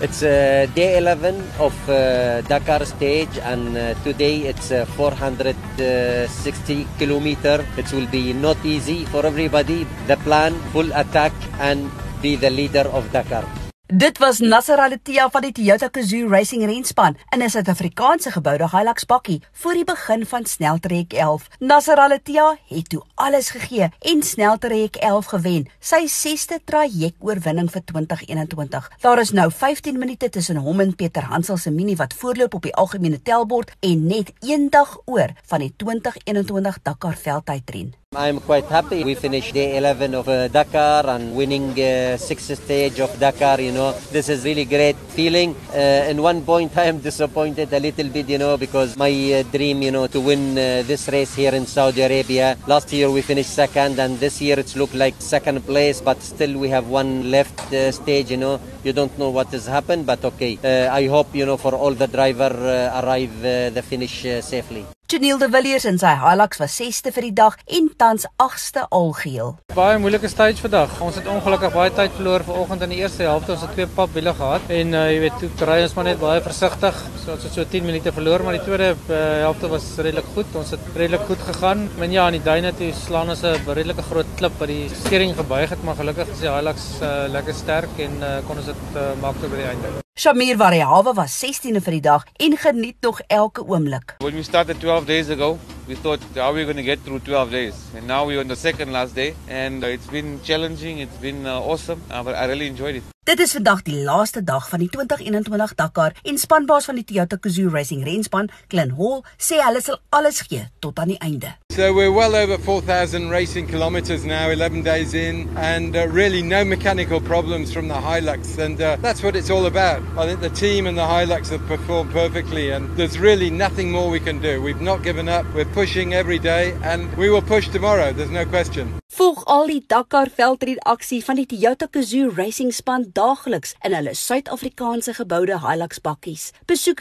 It's uh, day 11 of uh, Dakar stage and uh, today it's uh, 460 kilometer. It will be not easy for everybody. The plan, full attack and be the leader of Dakar. Dit was Nasser Al-Attiyah van die Toyota Gazoo Racing Renspan in 'n Suid-Afrikaanse geboude Hilux bakkie voor die begin van Sneltrek 11. Nasser Al-Attiyah het toe alles gegee en Sneltrek 11 gewen, sy 6ste trajekoorwinning vir 2021. Daar is nou 15 minute tussen hom en Pieter Hansel se Mini wat voorloop op die algemene tellbord en net een dag oor van die 2021 Dakar veldtydren. I'm quite happy. We finished day 11 of uh, Dakar and winning uh, sixth stage of Dakar. You know, this is really great feeling. Uh, in one point, I am disappointed a little bit, you know, because my uh, dream, you know, to win uh, this race here in Saudi Arabia. Last year we finished second, and this year it's looked like second place, but still we have one left uh, stage. You know, you don't know what has happened, but okay. Uh, I hope you know for all the driver arrive the finish safely. Janiel de Villiers in sy Hilux was 6ste vir die dag en tans 8ste algeheel. Baie moeilike stage vandag. Ons het ongelukkig baie tyd verloor vanoggend in die eerste helfte. Ons het twee papwiele gehad en uh, jy weet, toe ry ons maar net baie versigtig. So ons het so 10 minute verloor, maar die tweede uh, helfte was redelik goed. Ons het redelik goed gegaan. Men ja, in die duine toe slaan ons 'n redelike groot klip wat die steering gebuig het, maar gelukkig is die Hilux uh, lekker sterk en uh, kon ons dit uh, maak tot by die einde. Shamir Variawa was 16de vir die dag en geniet nog elke oomblik. When we started 12 days ago, we thought, how are we going to get through 12 days? And now we're on the second last day, and uh, it's been challenging, it's been uh, awesome, uh, but I really enjoyed it. Dit is vandag die laaste dag van die 2021 Dakar en spanbaas van die Toyota Gazoo Racing renspan, Glen Hall, sê hulle sal alles gee tot aan die einde. So we're well over 4,000 racing kilometres now, 11 days in, and uh, really no mechanical problems from the Hilux, and uh, that's what it's all about. I think the team and the Hilux have performed perfectly, and there's really nothing more we can do. We've not given up. We're pushing every day, and we will push tomorrow. There's no question. Volg al die Dakar veldred aksie van die Toyota Gazoo Racing span daagliks in hulle Suid-Afrikaanse geboude Hilux bakkies. Besoek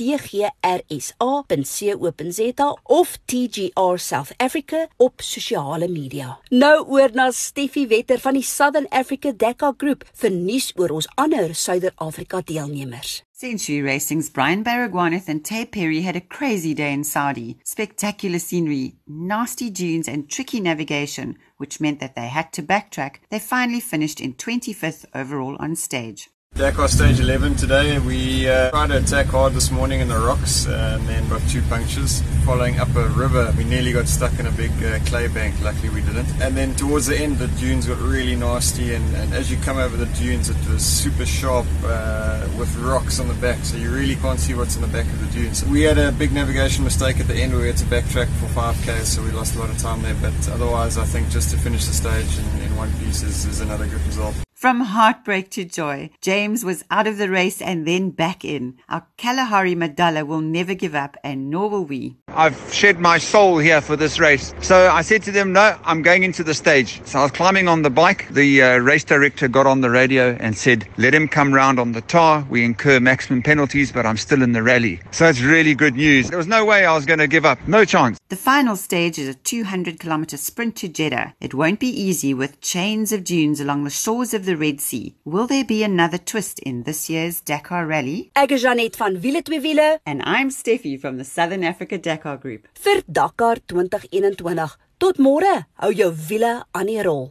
www.tgrsa.co.za of TGR South Africa op sosiale media. Nou oor na Steffi Wetter van die Southern Africa Dakar Groep vir nuus oor ons ander Suider-Afrika deelnemers. Century Racing's Brian Baragwanath and Taye Perry had a crazy day in Saudi. Spectacular scenery, nasty dunes, and tricky navigation, which meant that they had to backtrack. They finally finished in 25th overall on stage. Dakar stage 11 today. We uh, tried to attack hard this morning in the rocks and then got two punctures. Following up a river, we nearly got stuck in a big uh, clay bank. Luckily, we didn't. And then towards the end, the dunes got really nasty. And, and as you come over the dunes, it was super sharp uh, with rocks on the back, so you really can't see what's in the back of the dunes. We had a big navigation mistake at the end we had to backtrack for 5k, so we lost a lot of time there. But otherwise, I think just to finish the stage in, in one piece is, is another good result. From heartbreak to joy, James was out of the race and then back in. Our Kalahari Madalla will never give up, and nor will we. I've shed my soul here for this race. So I said to them, no, I'm going into the stage. So I was climbing on the bike. The uh, race director got on the radio and said, let him come round on the tar. We incur maximum penalties, but I'm still in the rally. So it's really good news. There was no way I was going to give up. No chance. The final stage is a 200 kilometer sprint to Jeddah. It won't be easy with chains of dunes along the shores of the Red Sea. Will there be another twist in this year's Dakar Rally? Ek is Janet van Wiele twee wiele And I'm Steffi from the Southern Africa Dakar Group. vir Dakar 2021. Tot môre. Hou jou wiele aan die rol.